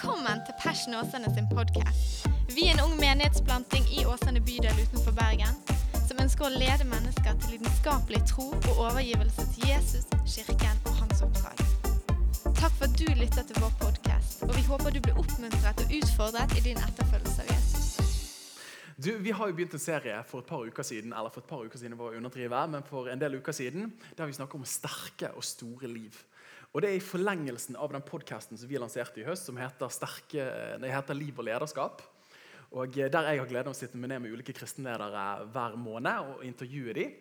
Velkommen til Passion Åsane sin podkast. Vi er en ung menighetsplanting i Åsane bydel utenfor Bergen som ønsker å lede mennesker til lidenskapelig tro og overgivelse til Jesus, kirken og hans oppdrag. Takk for at du lytter til vår podkast, og vi håper du blir oppmuntret og utfordret i din etterfølgelse av Jesus. Du, Vi har jo begynt en serie for et par uker siden eller for et par uker siden var underdrive, men for en del uker siden, der vi snakker om sterke og store liv. Og Det er i forlengelsen av den podkasten vi lanserte i høst, som heter, sterke, nei, heter Liv og lederskap. Og Der jeg har gleden av å sitte med ned med ulike kristenledere hver måned og intervjue dem.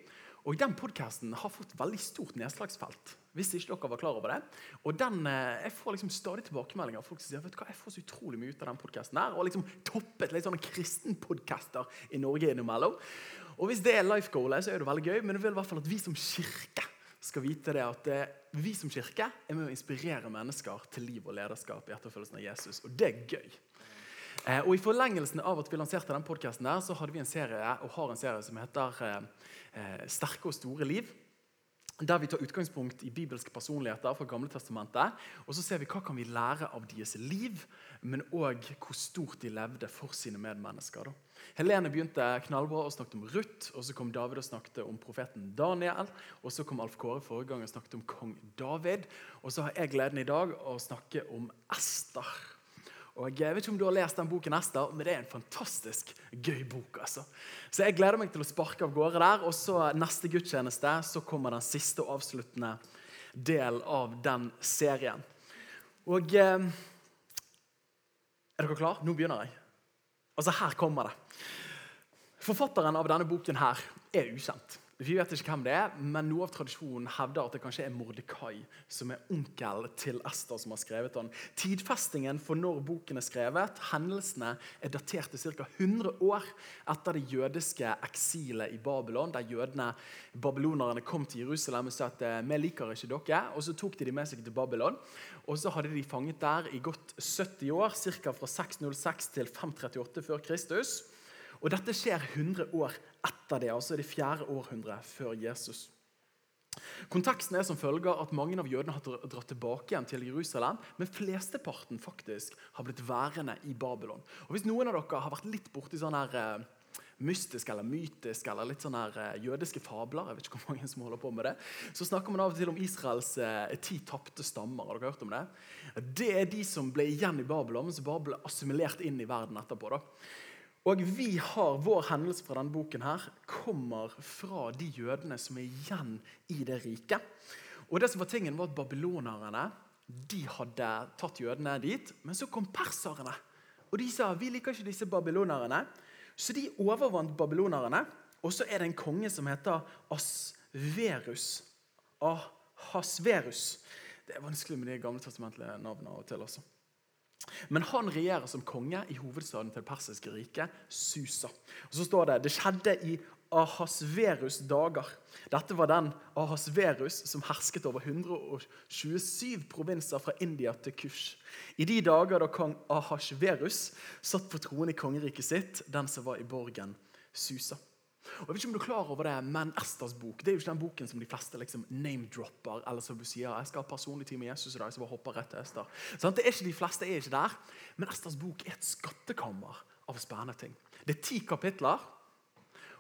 Og Den podkasten har fått veldig stort nedslagsfelt. hvis ikke dere var klar over det. Og den, eh, Jeg får liksom stadig tilbakemeldinger av folk som sier vet du hva, jeg får så utrolig mye ut av den podkasten. Og liksom toppet litt sånne kristenpodkaster i Norge innimellom. Og Hvis det er life goalet, så er det veldig gøy, men det vil i hvert fall at vi som kirke skal vite det at det, vi som kirke er med å inspirere mennesker til liv og lederskap i etterfølgelsen av Jesus. Og det er gøy. Eh, og I forlengelsen av at vi lanserte den podkasten, hadde vi en serie og har en serie som heter eh, eh, 'Sterke og store liv'. Der vi tar utgangspunkt i bibelske personligheter fra Gamle testamentet. Og så ser vi hva kan vi lære av deres liv, men òg hvor stort de levde for sine medmennesker. Da. Helene begynte knallbra og snakket om Ruth, og så kom David og snakket om profeten Daniel. Og så kom Alf Kåre forrige gang og snakket om kong David. Og så har jeg gleden i dag å snakke om Ester. Og Jeg vet ikke om du har lest den boken, Ester, men det er en fantastisk gøy bok. altså. Så jeg gleder meg til å sparke av gårde der. Og så neste gudstjeneste så kommer den siste og avsluttende del av den serien. Og eh, Er dere klar? Nå begynner jeg. Altså, her kommer det. Forfatteren av denne boken her er ukjent. Vi vet ikke hvem det er, men Noe av tradisjonen hevder at det kanskje er Mordekai, som er onkel til Ester, som har skrevet den. Tidfestingen for når boken er skrevet, hendelsene er datert til ca. 100 år etter det jødiske eksilet i Babylon, der jødene, babylonerne kom til Jerusalem og sa at eh, vi liker ikke dere. og Så tok de dem med seg til Babylon, og så hadde de fanget der i godt 70 år, ca. fra 606 til 538 før Kristus. Og Dette skjer 100 år etter det, altså det fjerde århundret før Jesus. Konteksten er som følger at Mange av jødene har dratt tilbake igjen til Jerusalem, men flesteparten faktisk har blitt værende i Babylon. Og Hvis noen av dere har vært litt borti sånn her eh, mystisk eller mytisk eller litt sånn her eh, jødiske fabler, jeg vet ikke hvor mange som holder på med det, så snakker man av og til om Israels eh, ti tapte stammer. har dere hørt om Det Det er de som ble igjen i Babylon, men som bare ble assimilert inn i verden etterpå. da. Og vi har, Vår hendelse fra denne boken her kommer fra de jødene som er igjen i det riket. Og det som var tingen var at Babylonerne de hadde tatt jødene dit. Men så kom perserne, og de sa vi liker ikke disse babylonerne. Så de overvant babylonerne. Og så er det en konge som heter Asverus. Ahasverus. Det er vanskelig med de gamle testamentlige navnene av og til. også. Men han regjerer som konge i hovedstaden til det persiske riket, Susa. Og så står det det skjedde i Ahasverus' dager. Dette var den Ahasverus som hersket over 127 provinser fra India til Kush. I de dager da kong Ahasverus satt på troen i kongeriket sitt, den som var i borgen Susa. Og jeg vet ikke om du er klar over det, men Esters bok det er jo ikke den boken som de fleste liksom name-dropper. eller som du sier, jeg skal ha personlig tid med Jesus i dag, så bare hopper rett til Ester. Sånn, det er ikke De fleste er ikke der, men Esters bok er et skattekammer av spennende ting. Det er ti kapitler.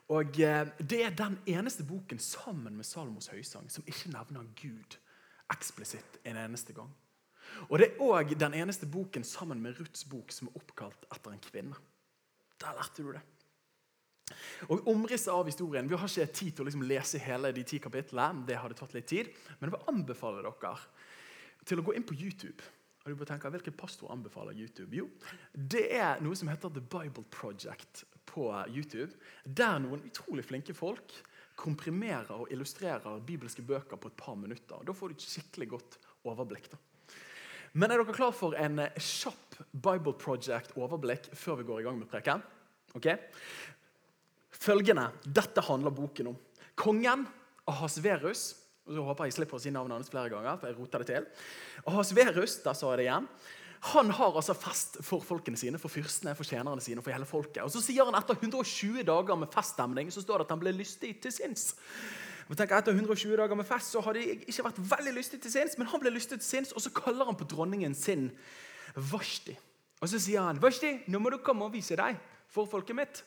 Og eh, Det er den eneste boken sammen med Salomos høysang som ikke nevner Gud eksplisitt en eneste gang. Og Det er òg den eneste boken sammen med Ruths bok som er oppkalt etter en kvinne. Der lærte du det. Og Omrisset av historien Vi har ikke tid til å liksom lese hele de ti kapitlene. Det hadde tatt litt tid, Men jeg vil anbefale dere til å gå inn på YouTube. Og du bør tenke, Hvilken pastor anbefaler YouTube? Jo, Det er noe som heter The Bible Project på YouTube. Der noen utrolig flinke folk komprimerer og illustrerer bibelske bøker på et par minutter. Da får du et skikkelig godt overblikk. da. Men er dere klar for en kjapp Bible Project-overblikk før vi går i gang med preken? Okay? Følgende Dette handler boken om. Kongen Ahasverus og så håper jeg slipper å si navnet hans flere ganger. for jeg roter det til. Ahasverus, der sa jeg det igjen, han har altså fest for folkene sine, for fyrstene, for tjenerne sine og for hele folket. Og Så sier han etter 120 dager med feststemning så står det at han ble lystig til sinns. Og tenker, etter 120 dager med fest så har de ikke vært veldig lystig til sinns, men han ble lystig til sinns, og så kaller han på dronningen sin Vashti. Og så sier han Vashti, nå må du komme og vise deg for folket mitt.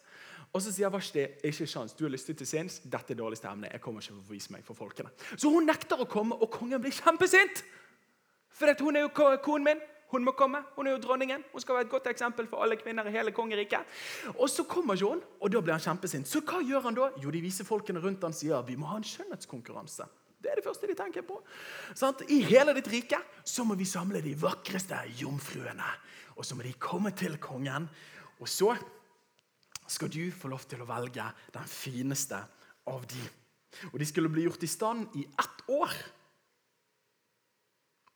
Og så sier Vashti ikke sjans, du har lyst til sinns, dette er dårlig stemning. jeg kommer ikke til å vise meg for folkene. Så hun nekter å komme, og kongen blir kjempesint. For hun er jo konen min. Hun må komme. Hun er jo dronningen. Hun skal være et godt eksempel for alle kvinner i hele kongeriket. Og så kommer ikke hun, og da blir han kjempesint. Så hva gjør han da? Jo, de viser folkene rundt han sier vi må ha en skjønnhetskonkurranse. Det er det første de tenker på. Sånn, I hele ditt rike så må vi samle de vakreste jomfruene. Og så må de komme til kongen. Og så skal du få lov til å velge den fineste av de. Og de skulle bli gjort i stand i ett år.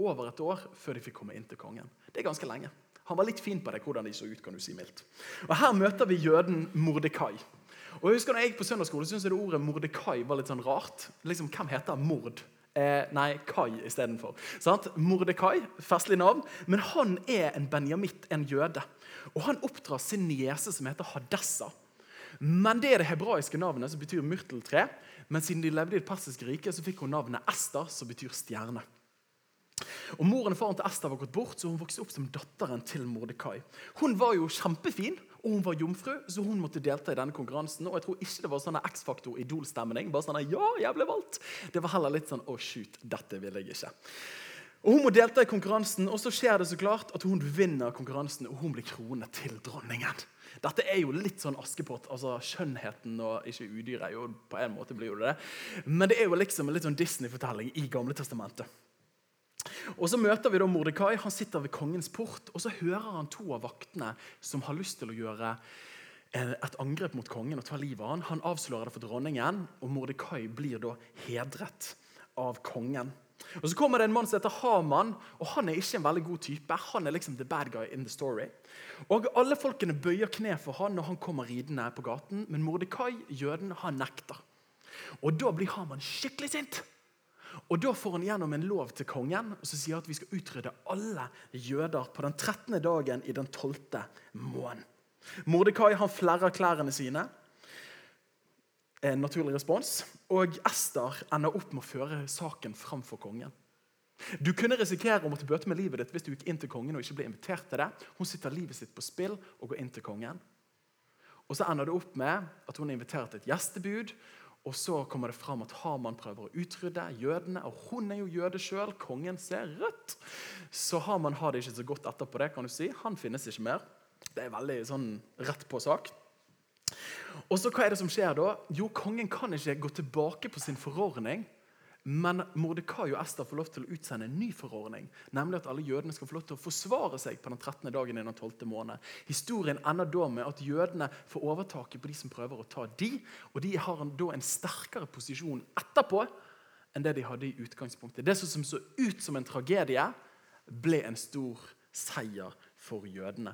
Over et år før de fikk komme inn til kongen. Det er ganske lenge. Han var litt fin på det, hvordan de så ut. kan du si mildt. Og Her møter vi jøden Mordekai. Og jeg husker når jeg gikk på søndagsskole, syntes jeg det ordet Mordekai var litt sånn rart. Liksom, Hvem heter Mord? Eh, nei, Kai istedenfor. Mordekai, festlig navn. Men han er en benjamitt, en jøde. Og han oppdrar sin niese som heter Hadessa. Men det er det hebraiske navnet, som betyr myrteltre. Men siden de levde i det persiske riket, så fikk hun navnet Ester, som betyr stjerne. Og Moren og faren til Ester var gått bort, så hun vokste opp som datteren til Mordekai. Hun var jo kjempefin, og hun var jomfru, så hun måtte delta i denne konkurransen. Og jeg tror ikke det var sånn X-faktor idol-stemning. bare sånn, ja, jeg ble valgt. Det var heller litt sånn å, shoot, dette vil jeg ikke. Og Hun må delta i konkurransen, og så skjer det så klart at hun vinner konkurransen, og hun blir kronet til dronningen. Dette er jo litt sånn Askepott. altså Skjønnheten og ikke udyret. jo på en måte blir jo det. Men det er jo liksom en litt sånn Disney-fortelling i Gamle testamentet. Og Så møter vi da Mordekai. Han sitter ved kongens port, og så hører han to av vaktene som har lyst til å gjøre et angrep mot kongen og ta livet av han. Han avslører det for dronningen, og Mordekai blir da hedret av kongen. Og Så kommer det en mann som heter Haman, og han er ikke en veldig god type. Han er liksom the bad guy in the story. Og Alle folkene bøyer kne for han når han kommer ridende på gaten, men Mordekai, jøden, han nekter. Og Da blir Haman skikkelig sint. Og Da får han gjennom en lov til kongen og så sier at vi skal utrydde alle jøder på den 13. dagen i den 12. måneden. Mordekai han flerrer klærne sine en naturlig respons. Og Ester ender opp med å føre saken fram for kongen. Du kunne risikere å måtte bøte med livet ditt hvis du gikk inn til kongen og ikke ble invitert til det. Hun sitter livet sitt på spill og går inn til kongen. Og Så ender det opp med at hun er invitert til et gjestebud. Og Så kommer det fram at Haman prøver å utrydde jødene. og Hun er jo jøde sjøl. Kongen ser rødt. Så Haman har det ikke så godt etterpå det. kan du si. Han finnes ikke mer. Det er veldig sånn rett på sak. Og så Hva er det som skjer da? Jo, Kongen kan ikke gå tilbake på sin forordning. Men Mordekai og Ester får lov til å utsende en ny forordning. Nemlig at alle jødene skal få lov til å forsvare seg på den 13. dagen i den 12. måned. Historien ender da med at jødene får overtaket på de som prøver å ta de, og de har da en sterkere posisjon etterpå enn det de hadde i utgangspunktet. Det som så ut som en tragedie, ble en stor seier for jødene.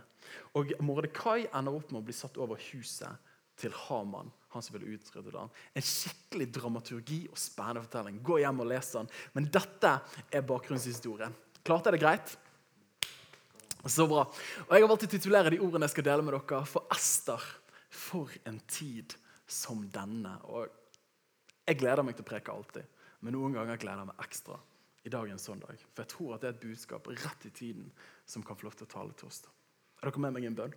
Og Mordekai ender opp med å bli satt over huset til Haman, han som ville utrydde den. En skikkelig dramaturgi og spennende fortelling. Gå hjem og les den. Men dette er bakgrunnshistorien. Klarte jeg det greit? Så bra. Og Jeg har valgt å titulere de ordene jeg skal dele med dere, for Ester. For en tid som denne. Og Jeg gleder meg til å preke alltid, men noen ganger gleder jeg meg ekstra i dagens søndag. For jeg tror at det er et budskap rett i tiden som kan få lov til å tale til oss. Er dere med meg i en bønn?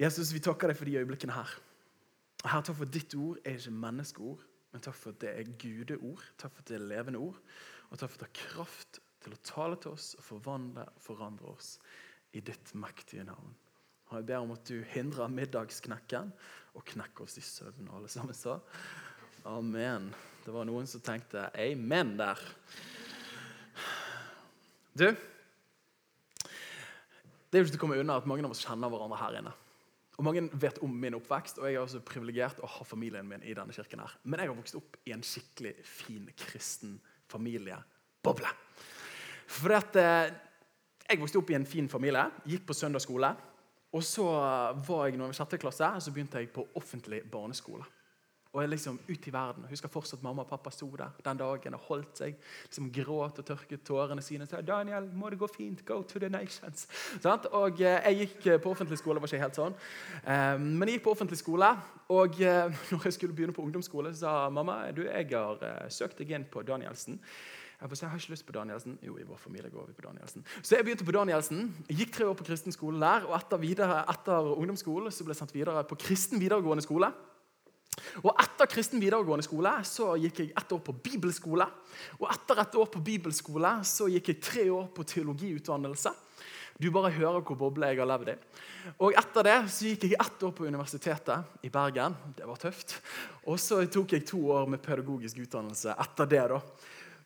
Jesus, vi takker deg for de øyeblikkene her. Herre, takk for at ditt ord er ikke menneskeord, men takk for at det er gudeord. Takk for at det er levende ord. Og takk for at det har kraft til å tale til oss og forvandle og forandre oss i ditt mektige navn. Og Jeg ber om at du hindrer middagsknekken og knekker oss i søvn. alle sammen sa. Amen. Det var noen som tenkte amen der. Du, det er jo ikke til å komme unna at mange av oss kjenner hverandre her inne. Og Mange vet om min oppvekst, og jeg er også privilegert å ha familien min i denne kirken. her. Men jeg har vokst opp i en skikkelig fin kristen familieboble. For at, eh, Jeg vokste opp i en fin familie, gikk på søndagsskole. Og så var jeg når var sjette klasse, så begynte jeg på offentlig barneskole og er liksom ute i verden. Husker fortsatt mamma og pappa sto der den dagen og holdt seg. liksom Gråt og tørket tårene sine. sa 'Daniel, må det gå fint? Go to the nations.' Sånn? Og eh, Jeg gikk eh, på offentlig skole. var ikke helt sånn. Eh, men jeg gikk på offentlig skole, og når jeg skulle begynne på ungdomsskole, så sa mamma du, jeg har søkt deg inn på Danielsen. Jeg får så jeg har ikke lyst på Danielsen. Jo, i vår familie går vi på Danielsen. Så jeg begynte på Danielsen. Gikk tre år på kristen skole der. Og etter, videre, etter ungdomsskolen så ble jeg sendt videre på kristen videregående skole. Og Etter kristen videregående skole så gikk jeg ett år på bibelskole. Og etter et år på bibelskole så gikk jeg tre år på teologiutdannelse. Du bare hører hvor boble jeg har levd i. Og Etter det så gikk jeg ett år på Universitetet i Bergen. Det var tøft. Og så tok jeg to år med pedagogisk utdannelse etter det. da.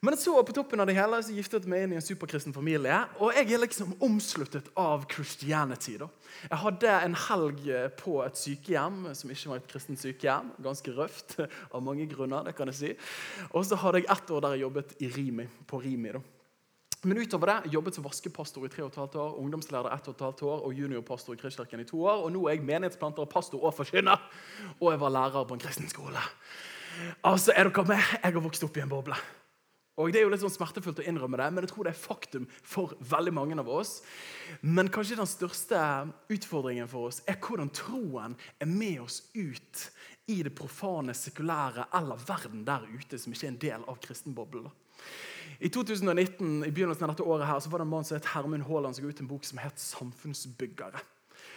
Men så på toppen av det hele så giftet jeg meg inn i en superkristen familie. Og jeg er liksom omsluttet av Christianity. da. Jeg hadde en helg på et sykehjem som ikke var et kristent sykehjem. Ganske røft av mange grunner. det kan jeg si. Og så hadde jeg ett år der jeg jobbet i Rimi, på Rimi. da. Men utover det jobbet som vaskepastor i tre og et halvt år, ungdomsleder ett og et halvt år og juniorpastor i Kristkirken i to år. Og nå er jeg menighetsplanter, og pastor og forkynner. Og jeg var lærer på en kristen skole. Altså, er dere med? Jeg har vokst opp i en boble. Og Det er jo litt sånn smertefullt å innrømme det, men jeg tror det er faktum for veldig mange av oss. Men kanskje den største utfordringen for oss er hvordan troen er med oss ut i det profane, sekulære eller verden der ute som ikke er en del av kristenboblen. I 2019, i begynnelsen av dette året her, så var det en mann som het Hermund Haaland som ga ut en bok som het 'Samfunnsbyggere'.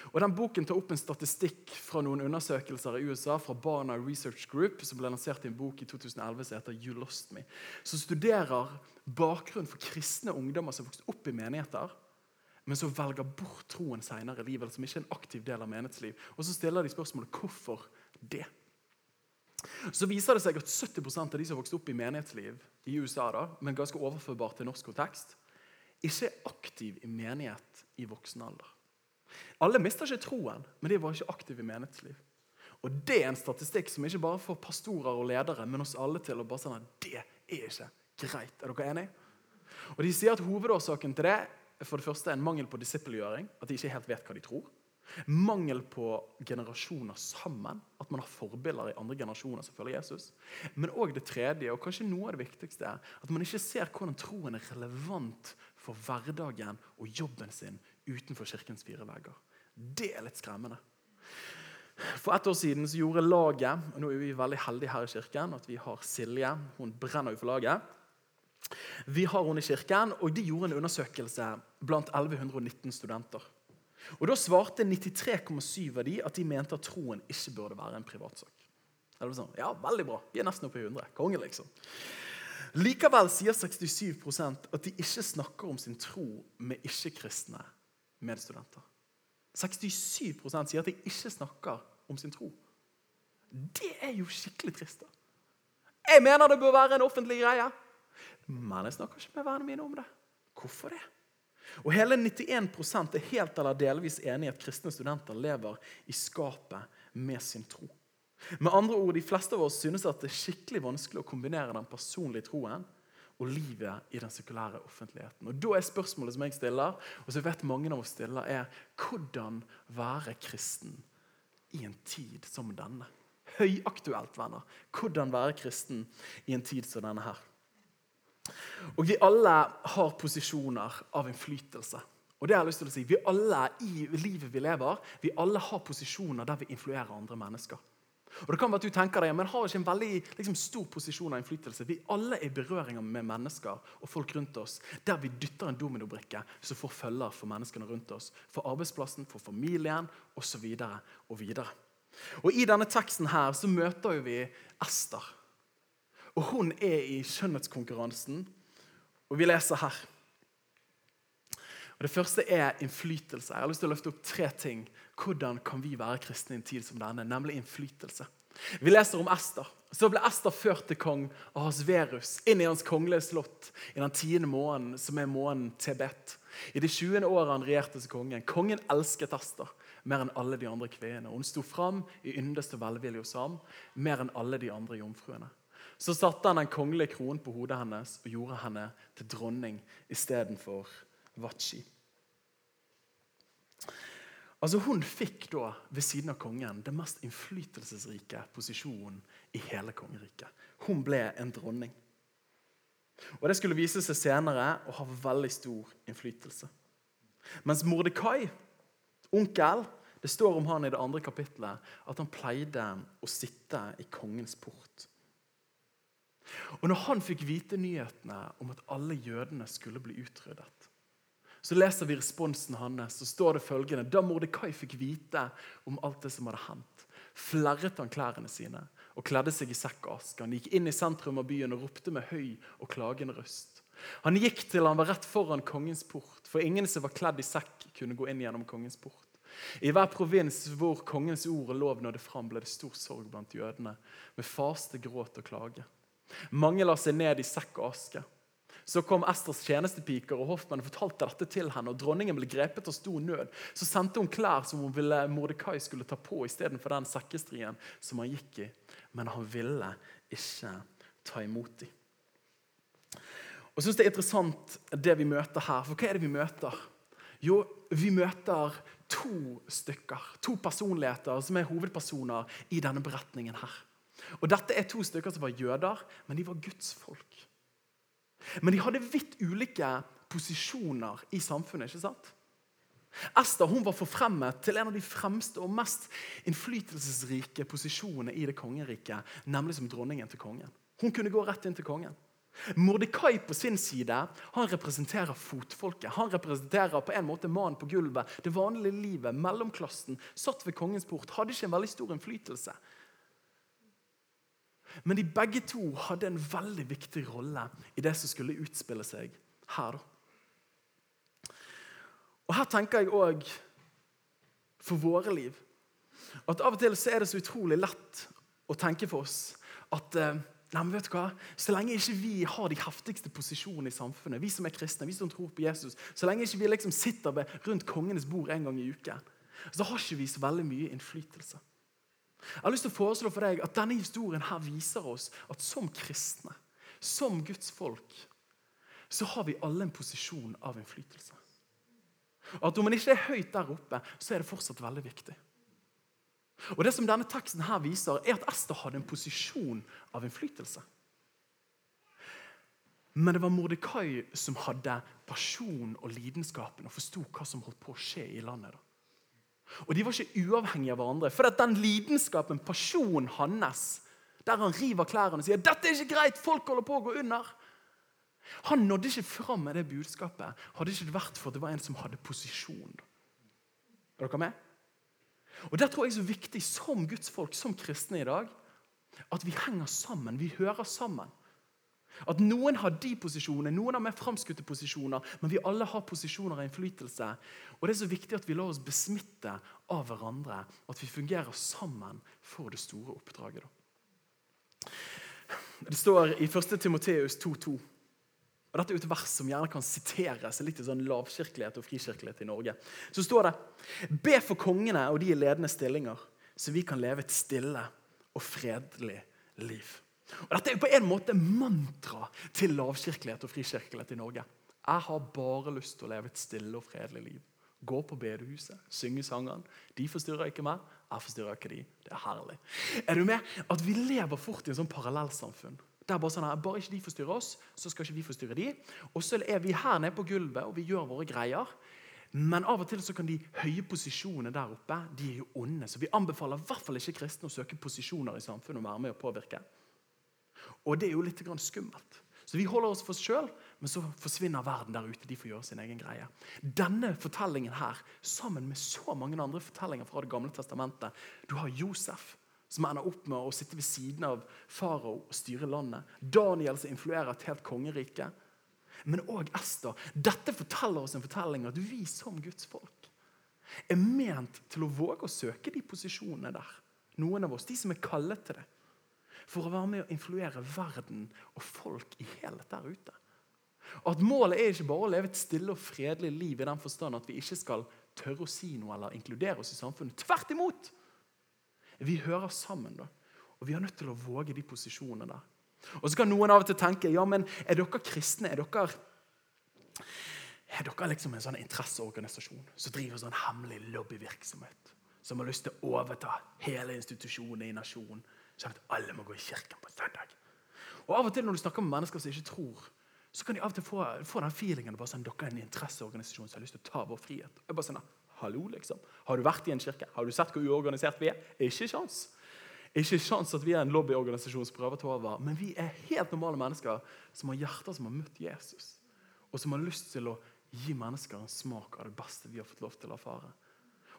Og den Boken tar opp en statistikk fra noen undersøkelser i USA fra Barna Research Group, som ble lansert i en bok i 2011 som heter You Lost Me, som studerer bakgrunnen for kristne ungdommer som vokste opp i menigheter, men som velger bort troen senere i livet, eller som ikke er en aktiv del av menighetsliv. Og så stiller de spørsmålet hvorfor det. Så viser det seg at 70% av de som vokste opp i menighetsliv i USA, da, men ganske overførbart til norsk kontekst, ikke er aktiv i menighet i voksen alder. Alle mister ikke troen, men de var ikke aktive i menighetsliv. Og Det er en statistikk som ikke bare får pastorer og ledere, men oss alle til å bare sånn at det er ikke greit. Er dere enige? Og De sier at hovedårsaken til det er for det første en mangel på disippelgjøring. At de ikke helt vet hva de tror. Mangel på generasjoner sammen. At man har forbilder i andre generasjoner som følger Jesus. Men òg det tredje, og kanskje noe av det viktigste, er at man ikke ser hvordan troen er relevant for hverdagen og jobben sin utenfor kirkens fire vegger. Det er litt skremmende. For ett år siden så gjorde laget og Nå er vi veldig heldige her i kirken at vi har Silje. Hun brenner jo for laget. Vi har henne i kirken, og De gjorde en undersøkelse blant 1119 studenter. Og Da svarte 93,7 av de at de mente at troen ikke burde være en privatsak. Sånn, ja, veldig bra. Vi er nesten oppe i 100. Konge, liksom. Likevel sier 67% at de ikke snakker om sin tro med ikke-kristne medstudenter. 67% sier at de ikke snakker om sin tro. Det er jo skikkelig trist. da. Jeg mener det bør være en offentlig greie, men jeg snakker ikke med vennene mine om det. Hvorfor det? Og Hele 91% er helt eller delvis enig i at kristne studenter lever i skapet med sin tro. Med andre ord, De fleste av oss synes at det er skikkelig vanskelig å kombinere den personlige troen og livet i den sekulære offentligheten. Og Da er spørsmålet som jeg stiller, og som jeg vet mange av oss stiller, er hvordan være kristen i en tid som denne? Høyaktuelt, venner. Hvordan være kristen i en tid som denne her? Og Vi alle har posisjoner av innflytelse. Og det har jeg lyst til å si, Vi alle i livet vi lever, vi alle har posisjoner der vi influerer andre mennesker. Og det kan være at du tenker deg, men har ikke en veldig liksom, stor posisjon av innflytelse. Vi alle er i berøringer med mennesker og folk rundt oss der vi dytter en dominobrikke som får følger for menneskene rundt oss. For arbeidsplassen, for familien osv. Og, videre. og I denne teksten her så møter vi Ester. Og Hun er i skjønnhetskonkurransen, og vi leser her. Og Det første er innflytelse. Jeg har lyst til å løfte opp tre ting hvordan kan vi være kristne i en tid som denne, nemlig innflytelse. Vi leser om Ester. Så ble Ester ført til kong Ahasverus inn i hans kongelige slott i den tiende måneden, som er måneden Tibet. I det 20. året han regjerte som kongen. Kongen elsket Ester mer enn alle de andre kvinnene. Hun sto fram i yndeste velvilje hos ham mer enn alle de andre jomfruene. Så satte han den kongelige kronen på hodet hennes og gjorde henne til dronning istedenfor Vachi. Altså Hun fikk da ved siden av kongen den mest innflytelsesrike posisjonen i hele kongeriket. Hun ble en dronning. Og Det skulle vise seg senere å ha veldig stor innflytelse. Mens Mordekai, onkel, det står om han i det andre kapittelet at han pleide å sitte i kongens port. Og når han fikk vite nyhetene om at alle jødene skulle bli utryddet, så leser vi responsen hans, så står det følgende Da Mordekai fikk vite om alt det som hadde hendt, flerret han klærne sine og kledde seg i sekk og aske. Han gikk inn i sentrum av byen og ropte med høy og klagende røst. Han gikk til han var rett foran kongens port, for ingen som var kledd i sekk, kunne gå inn gjennom kongens port. I hver provins hvor kongens ord og lov nådde fram, ble det stor sorg blant jødene, med faste, gråt og klage. Mange la seg ned i sekk og aske. Så kom Esters tjenestepiker, og hoffmannen fortalte dette til henne. og Dronningen ble grepet av stor nød. Så sendte hun klær som hun ville Mordekai skulle ta på istedenfor den sekkestrien som han gikk i. Men han ville ikke ta imot dem. Og synes Det er interessant det vi møter her. For hva er det vi møter? Jo, vi møter to stykker, to personligheter som er hovedpersoner i denne beretningen. her. Og Dette er to stykker som var jøder, men de var Guds folk. Men de hadde vidt ulike posisjoner i samfunnet. ikke sant? Esther hun var forfremmet til en av de fremste og mest innflytelsesrike posisjonene i det kongeriket, nemlig som dronningen til kongen. Hun kunne gå rett inn til kongen. Mordekai på sin side han representerer fotfolket. Han representerer på en måte mannen på gulvet, det vanlige livet, mellomklassen. Satt ved kongens port, hadde ikke en veldig stor innflytelse. Men de begge to hadde en veldig viktig rolle i det som skulle utspille seg her. Og Her tenker jeg òg for våre liv at av og til så er det så utrolig lett å tenke for oss at eh, nei, men vet du hva? så lenge ikke vi har de heftigste posisjonene i samfunnet, vi som er kristne, vi som tror på Jesus, så lenge ikke vi liksom sitter rundt kongenes bord en gang i uken, så har ikke vi så veldig mye innflytelse. Jeg har lyst til å foreslå for deg at Denne historien her viser oss at som kristne, som Guds folk, så har vi alle en posisjon av innflytelse. At Om man ikke er høyt der oppe, så er det fortsatt veldig viktig. Og Det som denne teksten her viser, er at Ester hadde en posisjon av innflytelse. Men det var Mordekai som hadde pasjon og lidenskapen og forsto hva som holdt på å skje i landet. da. Og de var ikke uavhengige av hverandre. For at den lidenskapen, pasjonen hans, der han river klærne og sier dette er ikke greit, folk holder på å gå under Han nådde ikke fram med det budskapet hadde ikke det vært for at det var en som hadde posisjon. Er dere med? Og Det tror jeg er så viktig som Guds folk, som kristne i dag, at vi henger sammen. Vi hører sammen. At noen har de posisjonene, noen har mer framskutte posisjoner, men vi alle har posisjoner av innflytelse. Og Det er så viktig at vi lar oss besmitte av hverandre, at vi fungerer sammen for det store oppdraget. Det står i 1. Timoteus 2,2. Og Dette er et vers som gjerne kan siteres litt i sånn lavkirkelighet og frikirkelighet i Norge. Så står det Be for kongene og de i ledende stillinger, så vi kan leve et stille og fredelig liv. Og Dette er jo på en måte mantra til lavkirkelighet og frikirkelighet i Norge. Jeg har bare lyst til å leve et stille og fredelig liv. Gå på bedehuset, synge sangene. De forstyrrer ikke meg, jeg forstyrrer ikke de. Det er herlig. Er du med? At vi lever fort i en sånn parallellsamfunn. er bare, sånn at bare ikke de forstyrrer oss, så skal ikke vi forstyrre de. Og så er vi her nede på gulvet og vi gjør våre greier. Men av og til så kan de høye posisjonene der oppe de er jo onde. Så vi anbefaler i hvert fall ikke kristne å søke posisjoner i samfunnet og være med å påvirke. Og det er jo litt skummelt. Så Vi holder oss for oss sjøl, men så forsvinner verden der ute. De får gjøre sin egen greie. Denne fortellingen her, sammen med så mange andre fortellinger fra Det gamle testamentet Du har Josef, som ender opp med å sitte ved siden av farao og styre landet. Daniel, som influerer et helt kongerike. Men òg Ester. Dette forteller oss en fortelling at vi som Guds folk er ment til å våge å søke de posisjonene der. Noen av oss, de som er kallet til det for å være med å influere verden og folk i helhet der ute. Og at Målet er ikke bare å leve et stille og fredelig liv i den forstand at vi ikke skal tørre å si noe eller inkludere oss i samfunnet. Tvert imot! Vi hører sammen, da. Og vi er nødt til å våge de posisjonene der. Og så kan noen av og til tenke ja, men er dere kristne? Er dere, er dere liksom en sånn interesseorganisasjon som driver sånn hemmelig lobbyvirksomhet? Som har lyst til å overta hele institusjonen i nasjonen? Sånn at alle må gå i kirken på søndag. Og Av og til når du snakker med mennesker som ikke tror, så kan de av og til få, få den feelingen bare sånn, dere er en interesseorganisasjon som har lyst til å ta vår frihet. Jeg bare sånn, hallo liksom. Har du vært i en kirke? Har du sett hvor uorganisert vi er? Ikke sjans. Ikke sjans at vi er en lobbyorganisasjon som prøver å ta over, men vi er helt normale mennesker som har hjerter som har møtt Jesus, og som har lyst til å gi mennesker en smak av det beste vi har fått lov til å erfare.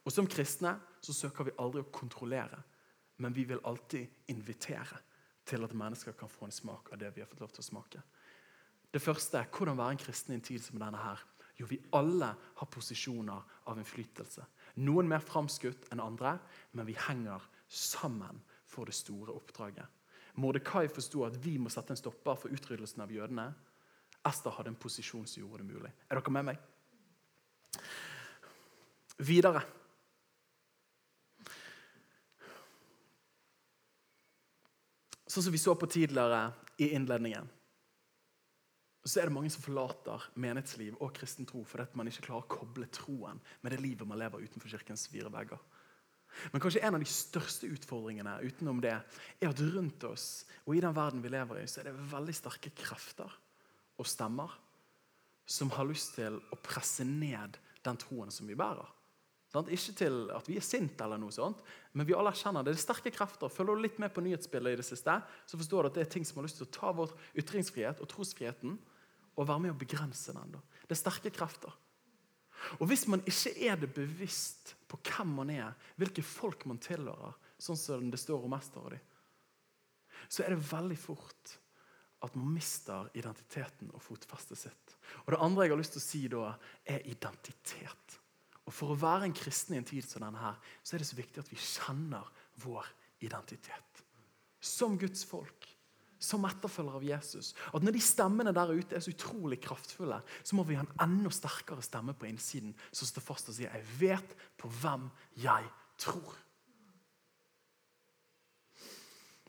Og Som kristne så søker vi aldri å kontrollere, men vi vil alltid invitere til at mennesker kan få en smak av det vi har fått lov til å smake. Det første er hvordan være en kristen i en tid som denne her. Jo, vi alle har posisjoner av innflytelse. Noen mer framskutt enn andre, men vi henger sammen for det store oppdraget. Mordekai forsto at vi må sette en stopper for utryddelsen av jødene. Ester hadde en posisjon som gjorde det mulig. Er dere med meg? Videre. Sånn som vi så på tidligere i innledningen, så er det mange som forlater menighetsliv og kristen tro fordi man ikke klarer å koble troen med det livet man lever utenfor kirkens fire vegger. Men kanskje en av de største utfordringene utenom det er at rundt oss og i den verden vi lever i, så er det veldig sterke krefter og stemmer som har lyst til å presse ned den troen som vi bærer. Ikke til at vi er sinte, eller noe sånt, men vi alle erkjenner det. Det er sterke krefter. Følger du litt med på nyhetsbildet i det siste, så forstår du at det er ting som har lyst til å ta vår ytringsfrihet og trosfriheten og være med å begrense den. Det er sterke krefter. Og Hvis man ikke er det bevisst på hvem man er, hvilke folk man tilhører, sånn som det står om Ester og de, så er det veldig fort at man mister identiteten og fotfestet sitt. Og Det andre jeg har lyst til å si da, er identitet. Og For å være en kristen i en tid som denne her, så er det så viktig at vi kjenner vår identitet. Som Guds folk, som etterfølgere av Jesus. At Når de stemmene der ute er så utrolig kraftfulle, så må vi ha en enda sterkere stemme på innsiden som står fast og sier 'Jeg vet på hvem jeg tror'.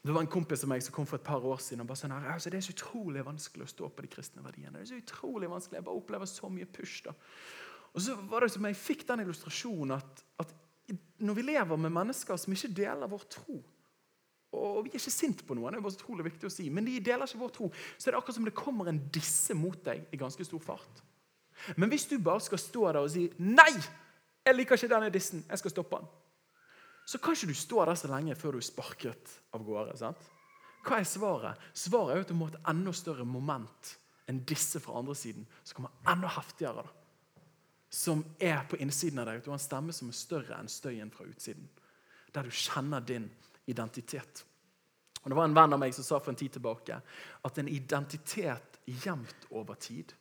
Det var en kompis av meg som kom for et par år siden og bare sånn her, altså det er så utrolig vanskelig å stå på de kristne verdiene. Det er så utrolig vanskelig, Jeg bare opplever så mye push. da. Og så var det som Jeg fikk den illustrasjonen at, at når vi lever med mennesker som ikke deler vår tro og Vi er ikke sint på noen, det er bare så utrolig viktig å si, men de deler ikke vår tro. Så er det akkurat som det kommer en disse mot deg i ganske stor fart. Men hvis du bare skal stå der og si 'Nei! Jeg liker ikke denne dissen. Jeg skal stoppe den.' Så kan ikke du stå der så lenge før du er sparket av gårde. sant? Hva er svaret? Svaret er jo at du må ha et enda større moment enn disse fra andre siden, som kommer enda heftigere. da som er på innsiden av deg. At du har en stemme som er større enn støyen fra utsiden. Der du kjenner din identitet. Og Det var en venn av meg som sa for en tid tilbake at en identitet gjemt over tid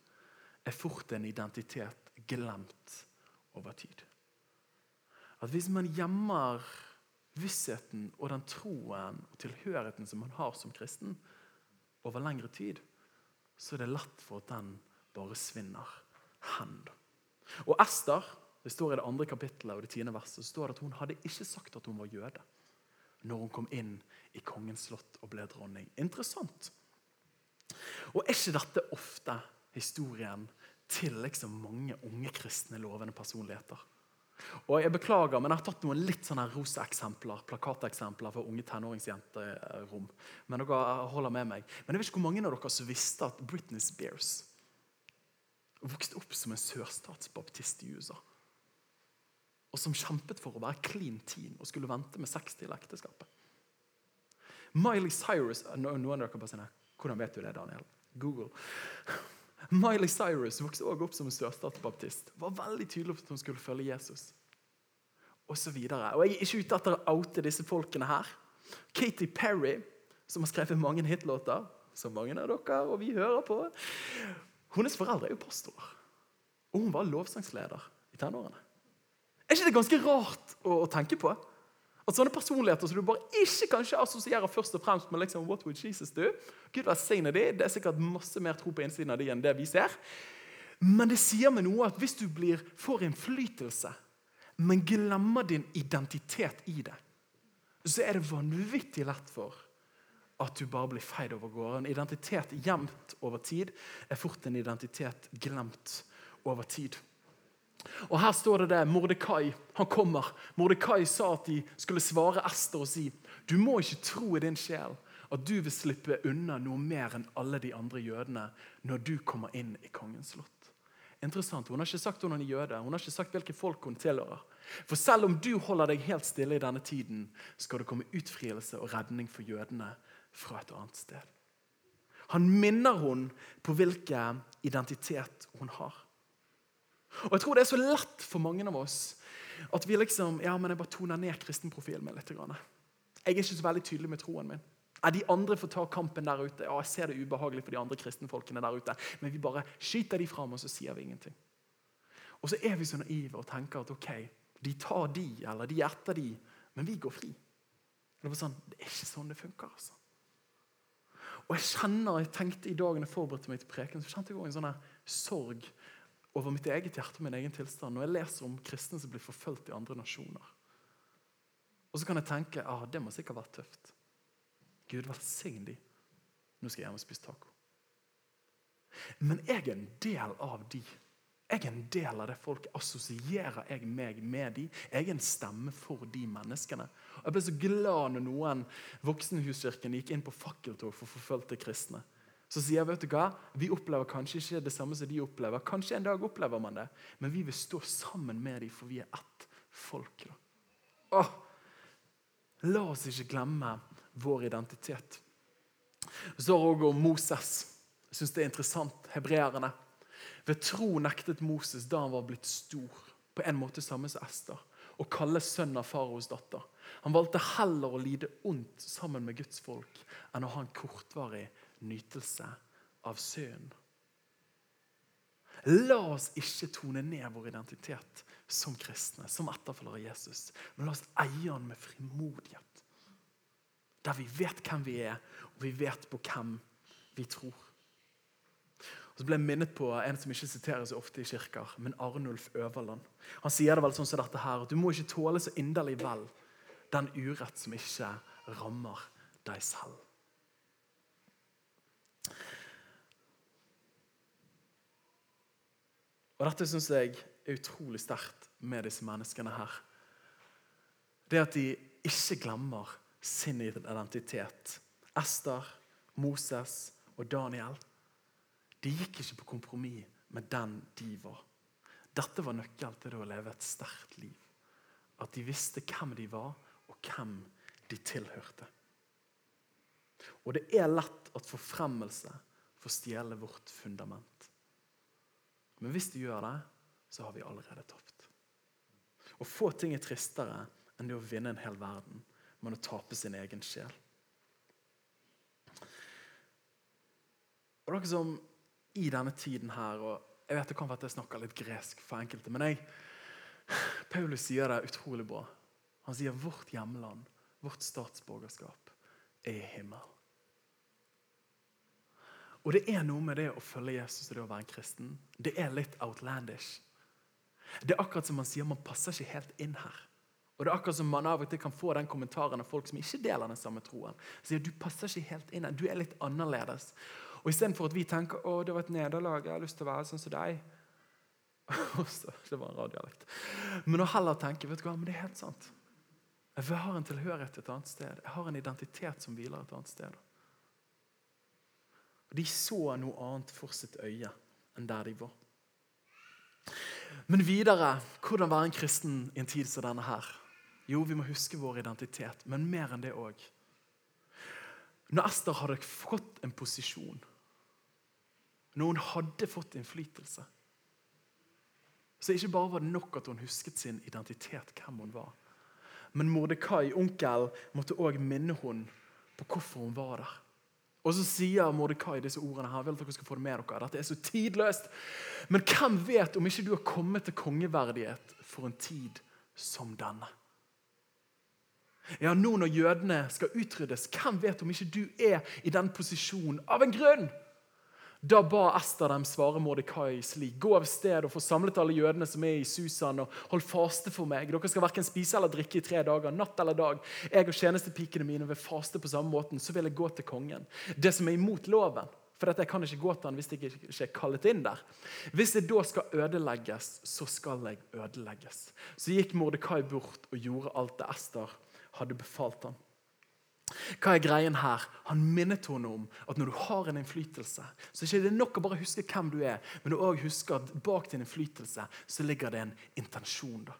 er fort en identitet glemt over tid. At hvis man gjemmer vissheten og den troen og tilhørigheten som man har som kristen, over lengre tid, så er det lett for at den bare svinner hen. Og Ester det står i det andre kapittelet og det tiende verset, står det at hun hadde ikke sagt at hun var jøde når hun kom inn i kongens slott og ble dronning. Interessant. Og Er ikke dette ofte historien til liksom mange unge kristne lovende personligheter? Og jeg beklager, men jeg har tatt noen litt sånne rosa eksempler, plakateksempler for unge tenåringsjenterom. Men dere holder med meg. Men jeg vet ikke hvor mange av dere som visste at Britney Spears vokste opp som en sørstatsbaptist i USA. Og som kjempet for å være clean teen og skulle vente med sex til ekteskapet. Miley Cyrus Noen av dere bare sier Hvordan vet du det, Daniel? Google. Miley Cyrus vokste også opp som en sørstatsbaptist. Var veldig tydelig på at hun skulle følge Jesus. Og så videre. Og Jeg er ikke ute etter å oute disse folkene her. Katy Perry, som har skrevet mange hitlåter, som mange av dere og vi hører på, hennes foreldre er jo pastorer. Og hun var lovsangsleder i tenårene. Er ikke det ganske rart å, å, tenke på? At sånne personligheter som du bare ikke kanskje assosierer først og fremst med liksom, What would Jesus do? Gud velsigne de. Det er sikkert masse mer tro på innsiden av de enn det vi ser. Men det sier meg noe at hvis du blir, får innflytelse, men glemmer din identitet i det, så er det vanvittig lett for at du bare blir feid over gårde. En identitet gjemt over tid er fort en identitet glemt over tid. Og Her står det det. Mordekai han kommer. Mordekai sa at de skulle svare Ester og si du må ikke tro i din sjel at du vil slippe unna noe mer enn alle de andre jødene når du kommer inn i kongens slott. Interessant, Hun har ikke sagt hun er jøde, hun har ikke sagt hvilke folk hun tilhører. For selv om du holder deg helt stille i denne tiden, skal det komme utfrielse og redning for jødene fra et annet sted. Han minner hun på hvilken identitet hun har. Og Jeg tror det er så lett for mange av oss at vi liksom, ja, men jeg bare toner ned kristenprofilen min litt. Jeg er ikke så veldig tydelig med troen min. De andre får ta kampen der ute. Ja, jeg ser det ubehagelig for de andre kristenfolkene der ute. Men vi bare skyter de fram, og så sier vi ingenting. Og så er vi så naive og tenker at ok, de tar de, eller de etter de, men vi går fri. Det, sånn, det er ikke sånn det funker. altså. Og Jeg kjenner, jeg tenkte I dag når jeg forberedte meg til preken, så kjente jeg også en sånn sorg over mitt eget hjerte og min egen tilstand når jeg leser om kristne som blir forfulgt i andre nasjoner. Og så kan jeg tenke ah, det må sikkert være tøft. Gud velsign de. Nå skal jeg hjem og spise taco. Men jeg er en del av de. Jeg er en del av det folk assosierer jeg meg med de. Jeg er en stemme for de menneskene. Og jeg ble så glad når noen Voksenhuskirken gikk inn på fakkeltog for forfulgte kristne. Så sier vet du hva, Vi opplever kanskje ikke det samme som de opplever. Kanskje en dag opplever man det, men vi vil stå sammen med dem, for vi er ett folk. Åh, La oss ikke glemme vår identitet. Så står også om Moses. Jeg synes det er interessant. Hebreerne. Ved tro nektet Moses da han var blitt stor, på en måte samme som Ester, å kalle sønn av faraos datter. Han valgte heller å lide ondt sammen med Guds folk enn å ha en kortvarig nytelse av synd. La oss ikke tone ned vår identitet som kristne, som etterfølgere av Jesus, men la oss eie han med frimodighet. Der vi vet hvem vi er, og vi vet på hvem vi tror. Så ble jeg minnet på en som ikke siteres ofte i kirker, men Arnulf Øverland. Han sier det vel sånn som dette her, at du må ikke tåle så inderlig vel den urett som ikke rammer deg selv. Og Dette syns jeg er utrolig sterkt med disse menneskene her. Det at de ikke glemmer sin identitet. Ester, Moses og Daniel de gikk ikke på kompromiss med den de var. Dette var nøkkelen til å leve et sterkt liv. At de visste hvem de var, og hvem de tilhørte. Og det er lett at forfremmelse får stjele vårt fundament. Men hvis de gjør det, så har vi allerede tapt. Og Få ting er tristere enn det å vinne en hel verden men å tape sin egen sjel. Og dere som i denne tiden her og Jeg vet det kan være at jeg snakker litt gresk for enkelte, men jeg, Paulus sier det utrolig bra. Han sier vårt hjemland, vårt statsborgerskap, er i himmel. Og det er noe med det å følge Jesus og det å være en kristen. Det er litt outlandish. Det er akkurat som man sier, man passer ikke helt inn her. Og det er akkurat som Man av og til kan få den kommentaren av folk som ikke deler den samme troen. Sier du passer ikke helt inn, her, du er litt annerledes. Og Istedenfor at vi tenker å det var et nederlag, jeg har lyst til å være sånn som deg. det var en radialekt. Men å heller tenke vet du hva, men det er helt sant. Jeg har en tilhørighet et annet sted. Jeg har en identitet som hviler et annet sted. Og De så noe annet for sitt øye enn der de var. Men videre, hvordan være en kristen i en tid som denne her? Jo, vi må huske vår identitet, men mer enn det òg. Når Ester hadde fått en posisjon, når hun hadde fått innflytelse Så ikke bare var det nok at hun husket sin identitet, hvem hun var. Men Mordekai, onkel, måtte òg minne hun på hvorfor hun var der. Og så sier Mordekai disse ordene her. vil at dere skal få det med dere. Dette er så tidløst. Men hvem vet om ikke du har kommet til kongeverdighet for en tid som denne? Ja, Nå når jødene skal utryddes, hvem vet om ikke du er i den posisjonen av en grunn? Da ba Ester dem svare Mordekai slik.: Gå av sted og få samlet alle jødene som er i Susan, og hold faste for meg. Dere skal verken spise eller drikke i tre dager, natt eller dag. Jeg og tjenestepikene mine vil faste på samme måten. Så vil jeg gå til kongen. Det som er imot loven. For jeg kan ikke gå til han hvis jeg ikke er kallet inn der. Hvis jeg da skal ødelegges, så skal jeg ødelegges. Så gikk Mordekai bort og gjorde alt det Ester hadde befalt ham. Hva er greien her? Han minnet henne om at når du har en innflytelse, så er det ikke nok å bare huske hvem du er, men du òg husker at bak din innflytelse så ligger det en intensjon. da.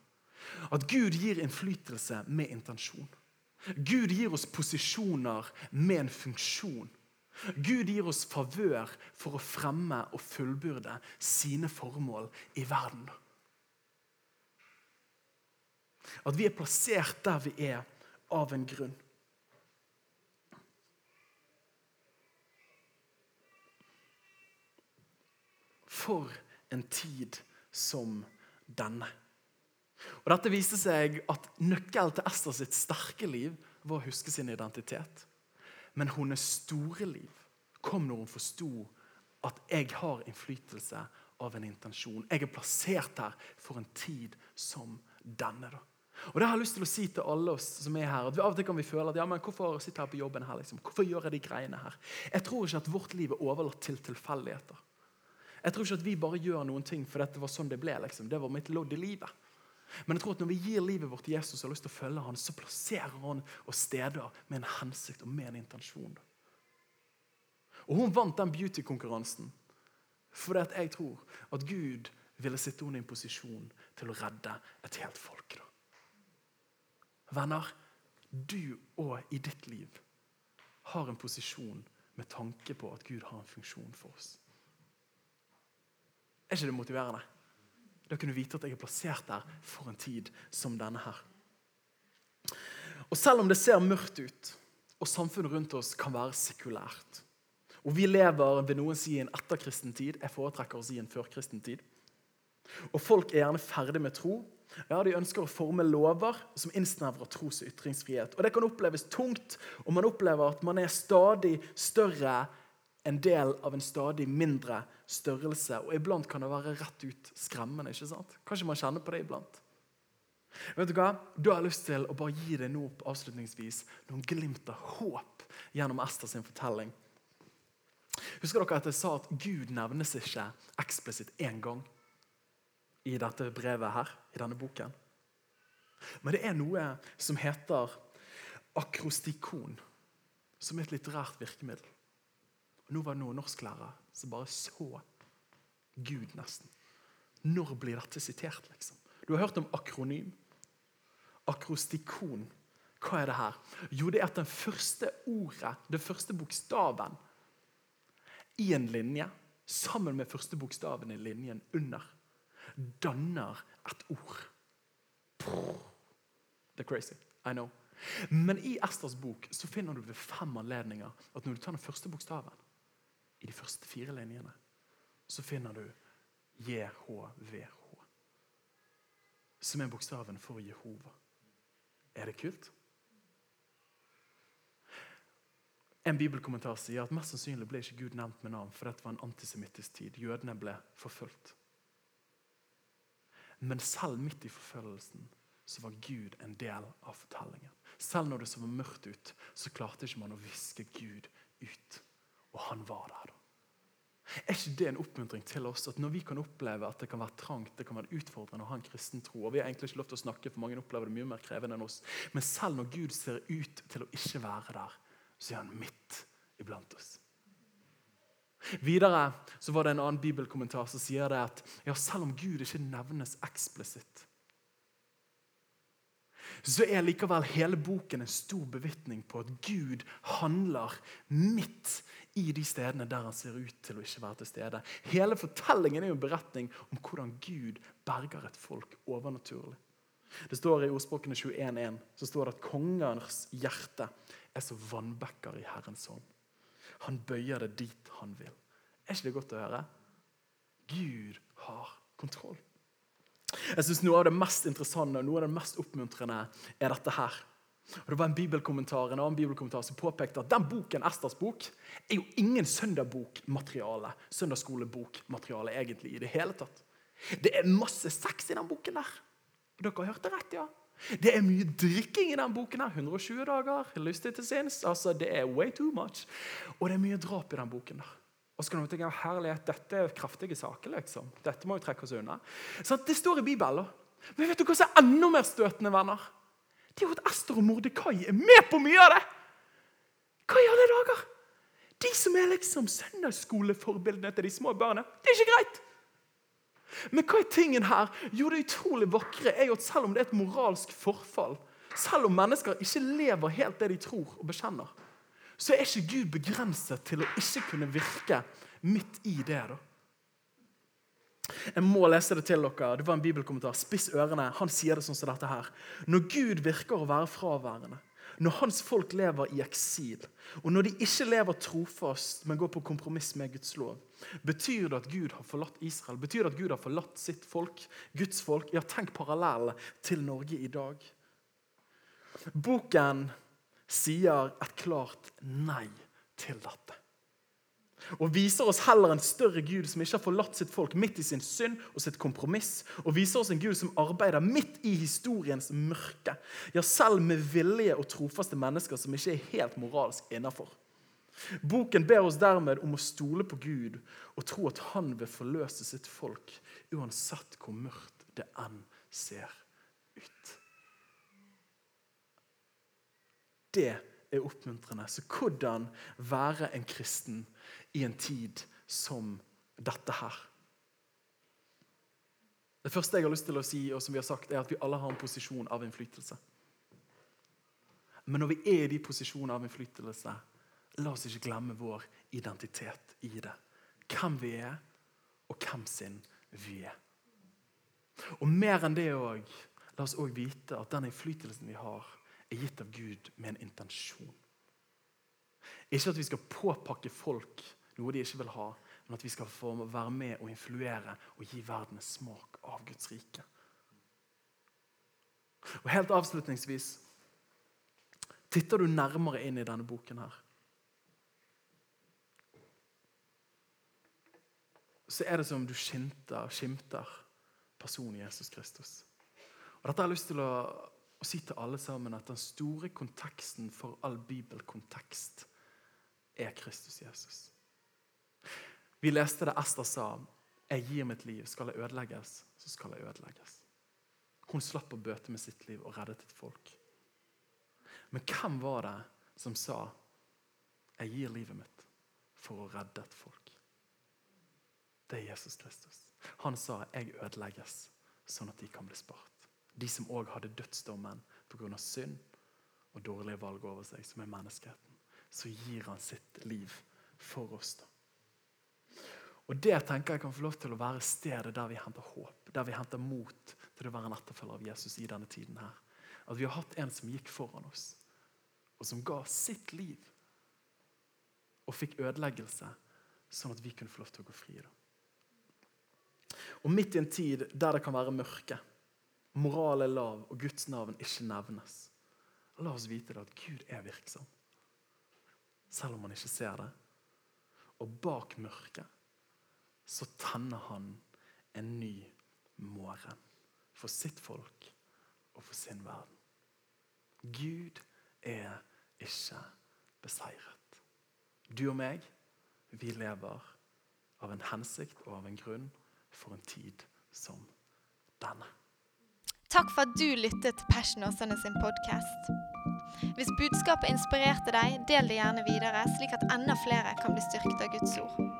At Gud gir innflytelse med intensjon. Gud gir oss posisjoner med en funksjon. Gud gir oss favør for å fremme og fullbyrde sine formål i verden. At vi er plassert der vi er, av en grunn. For en tid som denne. Og Dette viste seg at Nøkkelen til Ester sitt sterke liv var å huske sin identitet. Men hennes store liv kom når hun forsto at jeg har innflytelse av en intensjon. Jeg er plassert her for en tid som denne. da. Og det har jeg lyst til å si til alle oss som er her, at vi Av og til kan vi føle at ja, men hvorfor sitter jeg på jobben her? liksom? Hvorfor gjør jeg de greiene her? Jeg tror ikke at vårt liv er overlatt til tilfeldigheter. Jeg tror ikke at vi bare gjør noen ting fordi det var sånn det ble. liksom. Det var mitt lodd i livet. Men jeg tror at når vi gir livet vårt til Jesus og har lyst til å følge han, så plasserer han oss steder med en hensikt og med en intensjon. Og Hun vant den beauty-konkurransen fordi at jeg tror at Gud ville sitte henne i en posisjon til å redde et helt folk. da. Venner, du òg i ditt liv har en posisjon med tanke på at Gud har en funksjon for oss. Er ikke det motiverende? Da kunne du vite at jeg er plassert der for en tid som denne her. Og Selv om det ser mørkt ut, og samfunnet rundt oss kan være sekulært Og vi lever ved noen si en etterkristen tid, jeg foretrekker å si en førkristen tid. Og folk er gjerne ferdig med tro, ja, De ønsker å forme lover som innsnevrer tros- og ytringsfrihet. Og Det kan oppleves tungt, og man opplever at man er stadig større en del av en stadig mindre størrelse. Og iblant kan det være rett ut skremmende. ikke sant? Kanskje man kjenner på det iblant. Vet du hva? Da har jeg lyst til å bare gi deg nå avslutningsvis noen glimt av håp gjennom Esther sin fortelling. Husker dere at jeg sa at Gud nevnes ikke eksplisitt én gang? i dette brevet her, i denne boken. Men det er noe som heter akrostikon, som er et litterært virkemiddel. Nå var det noen norsklærere som bare så Gud, nesten. Når blir dette sitert, liksom? Du har hørt om akronym. Akrostikon. Hva er det her? Jo, det er at den første ordet, den første bokstaven i en linje, sammen med første bokstaven i linjen under, danner et ord. Det er crazy. I know. Men i Esters bok så finner du ved fem anledninger at når du tar den første bokstaven, i de første fire linjene, så finner du JHVH. Som er bokstaven for Jehova. Er det kult? En bibelkommentar sier at mest sannsynlig ble ikke Gud nevnt med navn, for dette var en antisemittisk tid. Jødene ble forfulgt. Men selv midt i forfølgelsen så var Gud en del av fortellingen. Selv når det så mørkt ut, så klarte ikke man å viske Gud ut. Og han var der. da. Er ikke det en oppmuntring til oss at når vi kan oppleve at det kan være trangt, det kan være utfordrende å ha en kristen tro, og vi har egentlig ikke lov til å snakke, for mange opplever det mye mer krevende enn oss, men selv når Gud ser ut til å ikke være der, så er han midt iblant oss. Videre så var det en annen bibelkommentar som sier det at ja, selv om Gud ikke nevnes eksplisitt, så er likevel hele boken en stor bevitning på at Gud handler midt i de stedene der han ser ut til å ikke være til stede. Hele fortellingen er jo en beretning om hvordan Gud berger et folk overnaturlig. Det står I ordspråkene 21.1 så står det at kongens hjerte er så vannbekker i Herrens hånd. Han bøyer det dit han vil. Er ikke det godt å høre? Gud har kontroll. Jeg synes Noe av det mest interessante og noe av det mest oppmuntrende er dette her. Og det var En bibelkommentar en annen bibelkommentar som påpekte at den boken, Esters bok, er jo ingen søndagbokmateriale, søndagsskolebokmateriale egentlig i det hele tatt. Det er masse sex i den boken der. Dere har hørt det rett, ja. Det er mye drikking i den boken. her, 120 dager, lystig til sinns. Altså, Det er way too much. Og det er mye drap i den boken. der. Og så kan du tenke herlighet, Dette er kraftige saker. liksom. Dette må jo trekke oss unna. Så Det står i Bibelen. Men vet du hva som er enda mer støtende, venner? Det er jo at Ester og Mordekai er med på mye av det! Hva i alle dager? De som er liksom søndagsskoleforbildene til de små barna. Det er ikke greit! Men hva er tingen her? Jo, det utrolig vakre er jo at selv om det er et moralsk forfall, selv om mennesker ikke lever helt det de tror og bekjenner, så er ikke Gud begrenset til å ikke kunne virke midt i det. da. Jeg må lese det til dere. Det var en bibelkommentar. Spiss ørene. Han sier det sånn som dette her. Når Gud virker å være fraværende, når hans folk lever i eksil, og når de ikke lever trofast, men går på kompromiss med Guds lov, betyr det at Gud har forlatt Israel? Betyr det at Gud har forlatt sitt folk, Guds folk? Ja, tenk parallell til Norge i dag. Boken sier et klart nei til dette. Og viser oss heller en større Gud som ikke har forlatt sitt folk midt i sin synd og sitt kompromiss. Og viser oss en Gud som arbeider midt i historiens mørke. Ja, selv med villige og trofaste mennesker som ikke er helt moralsk innafor. Boken ber oss dermed om å stole på Gud og tro at han vil forløse sitt folk, uansett hvor mørkt det enn ser ut. Det er oppmuntrende. Så hvordan være en kristen i en tid som dette her? Det første jeg har lyst til å si, og som vi har sagt, er at vi alle har en posisjon av innflytelse. Men når vi er i de posisjonene av innflytelse, la oss ikke glemme vår identitet i det. Hvem vi er, og hvem sin vi er. Og mer enn det òg, la oss òg vite at den innflytelsen vi har, er gitt av Gud med en intensjon. Ikke at vi skal påpakke folk noe de ikke vil ha, men at vi skal få være med og influere og gi verden en smak av Guds rike. Og Helt avslutningsvis Titter du nærmere inn i denne boken her, så er det som om du skimter, skimter personen Jesus Kristus. Og Dette har jeg lyst til å, å si til alle sammen at den store konteksten for all bibelkontekst er Kristus Jesus. Vi leste det Ester sa. Jeg gir mitt liv. Skal jeg ødelegges, så skal jeg ødelegges. Hun slapp å bøte med sitt liv og reddet et folk. Men hvem var det som sa 'Jeg gir livet mitt for å redde et folk'? Det er Jesus Kristus. Han sa 'Jeg ødelegges', sånn at de kan bli spart. De som òg hadde dødsdommen pga. synd og dårlige valg over seg, som er menneskeheten. Så gir han sitt liv for oss. da. Og Det tenker jeg kan få lov til å være stedet der vi henter håp, der vi henter mot til å være en etterfølger av Jesus i denne tiden. her. At vi har hatt en som gikk foran oss, og som ga sitt liv og fikk ødeleggelse, sånn at vi kunne få lov til å gå fri. Da. Og Midt i en tid der det kan være mørke, moral er lav og Guds navn ikke nevnes, la oss vite at Gud er virksom. Selv om man ikke ser det. Og bak mørket så tenner han en ny morgen for sitt folk og for sin verden. Gud er ikke beseiret. Du og meg, vi lever av en hensikt og av en grunn for en tid som denne. Takk for at du lyttet til Passion Åsane sin podkast. Hvis budskapet inspirerte deg, del det gjerne videre, slik at enda flere kan bli styrket av Guds ord.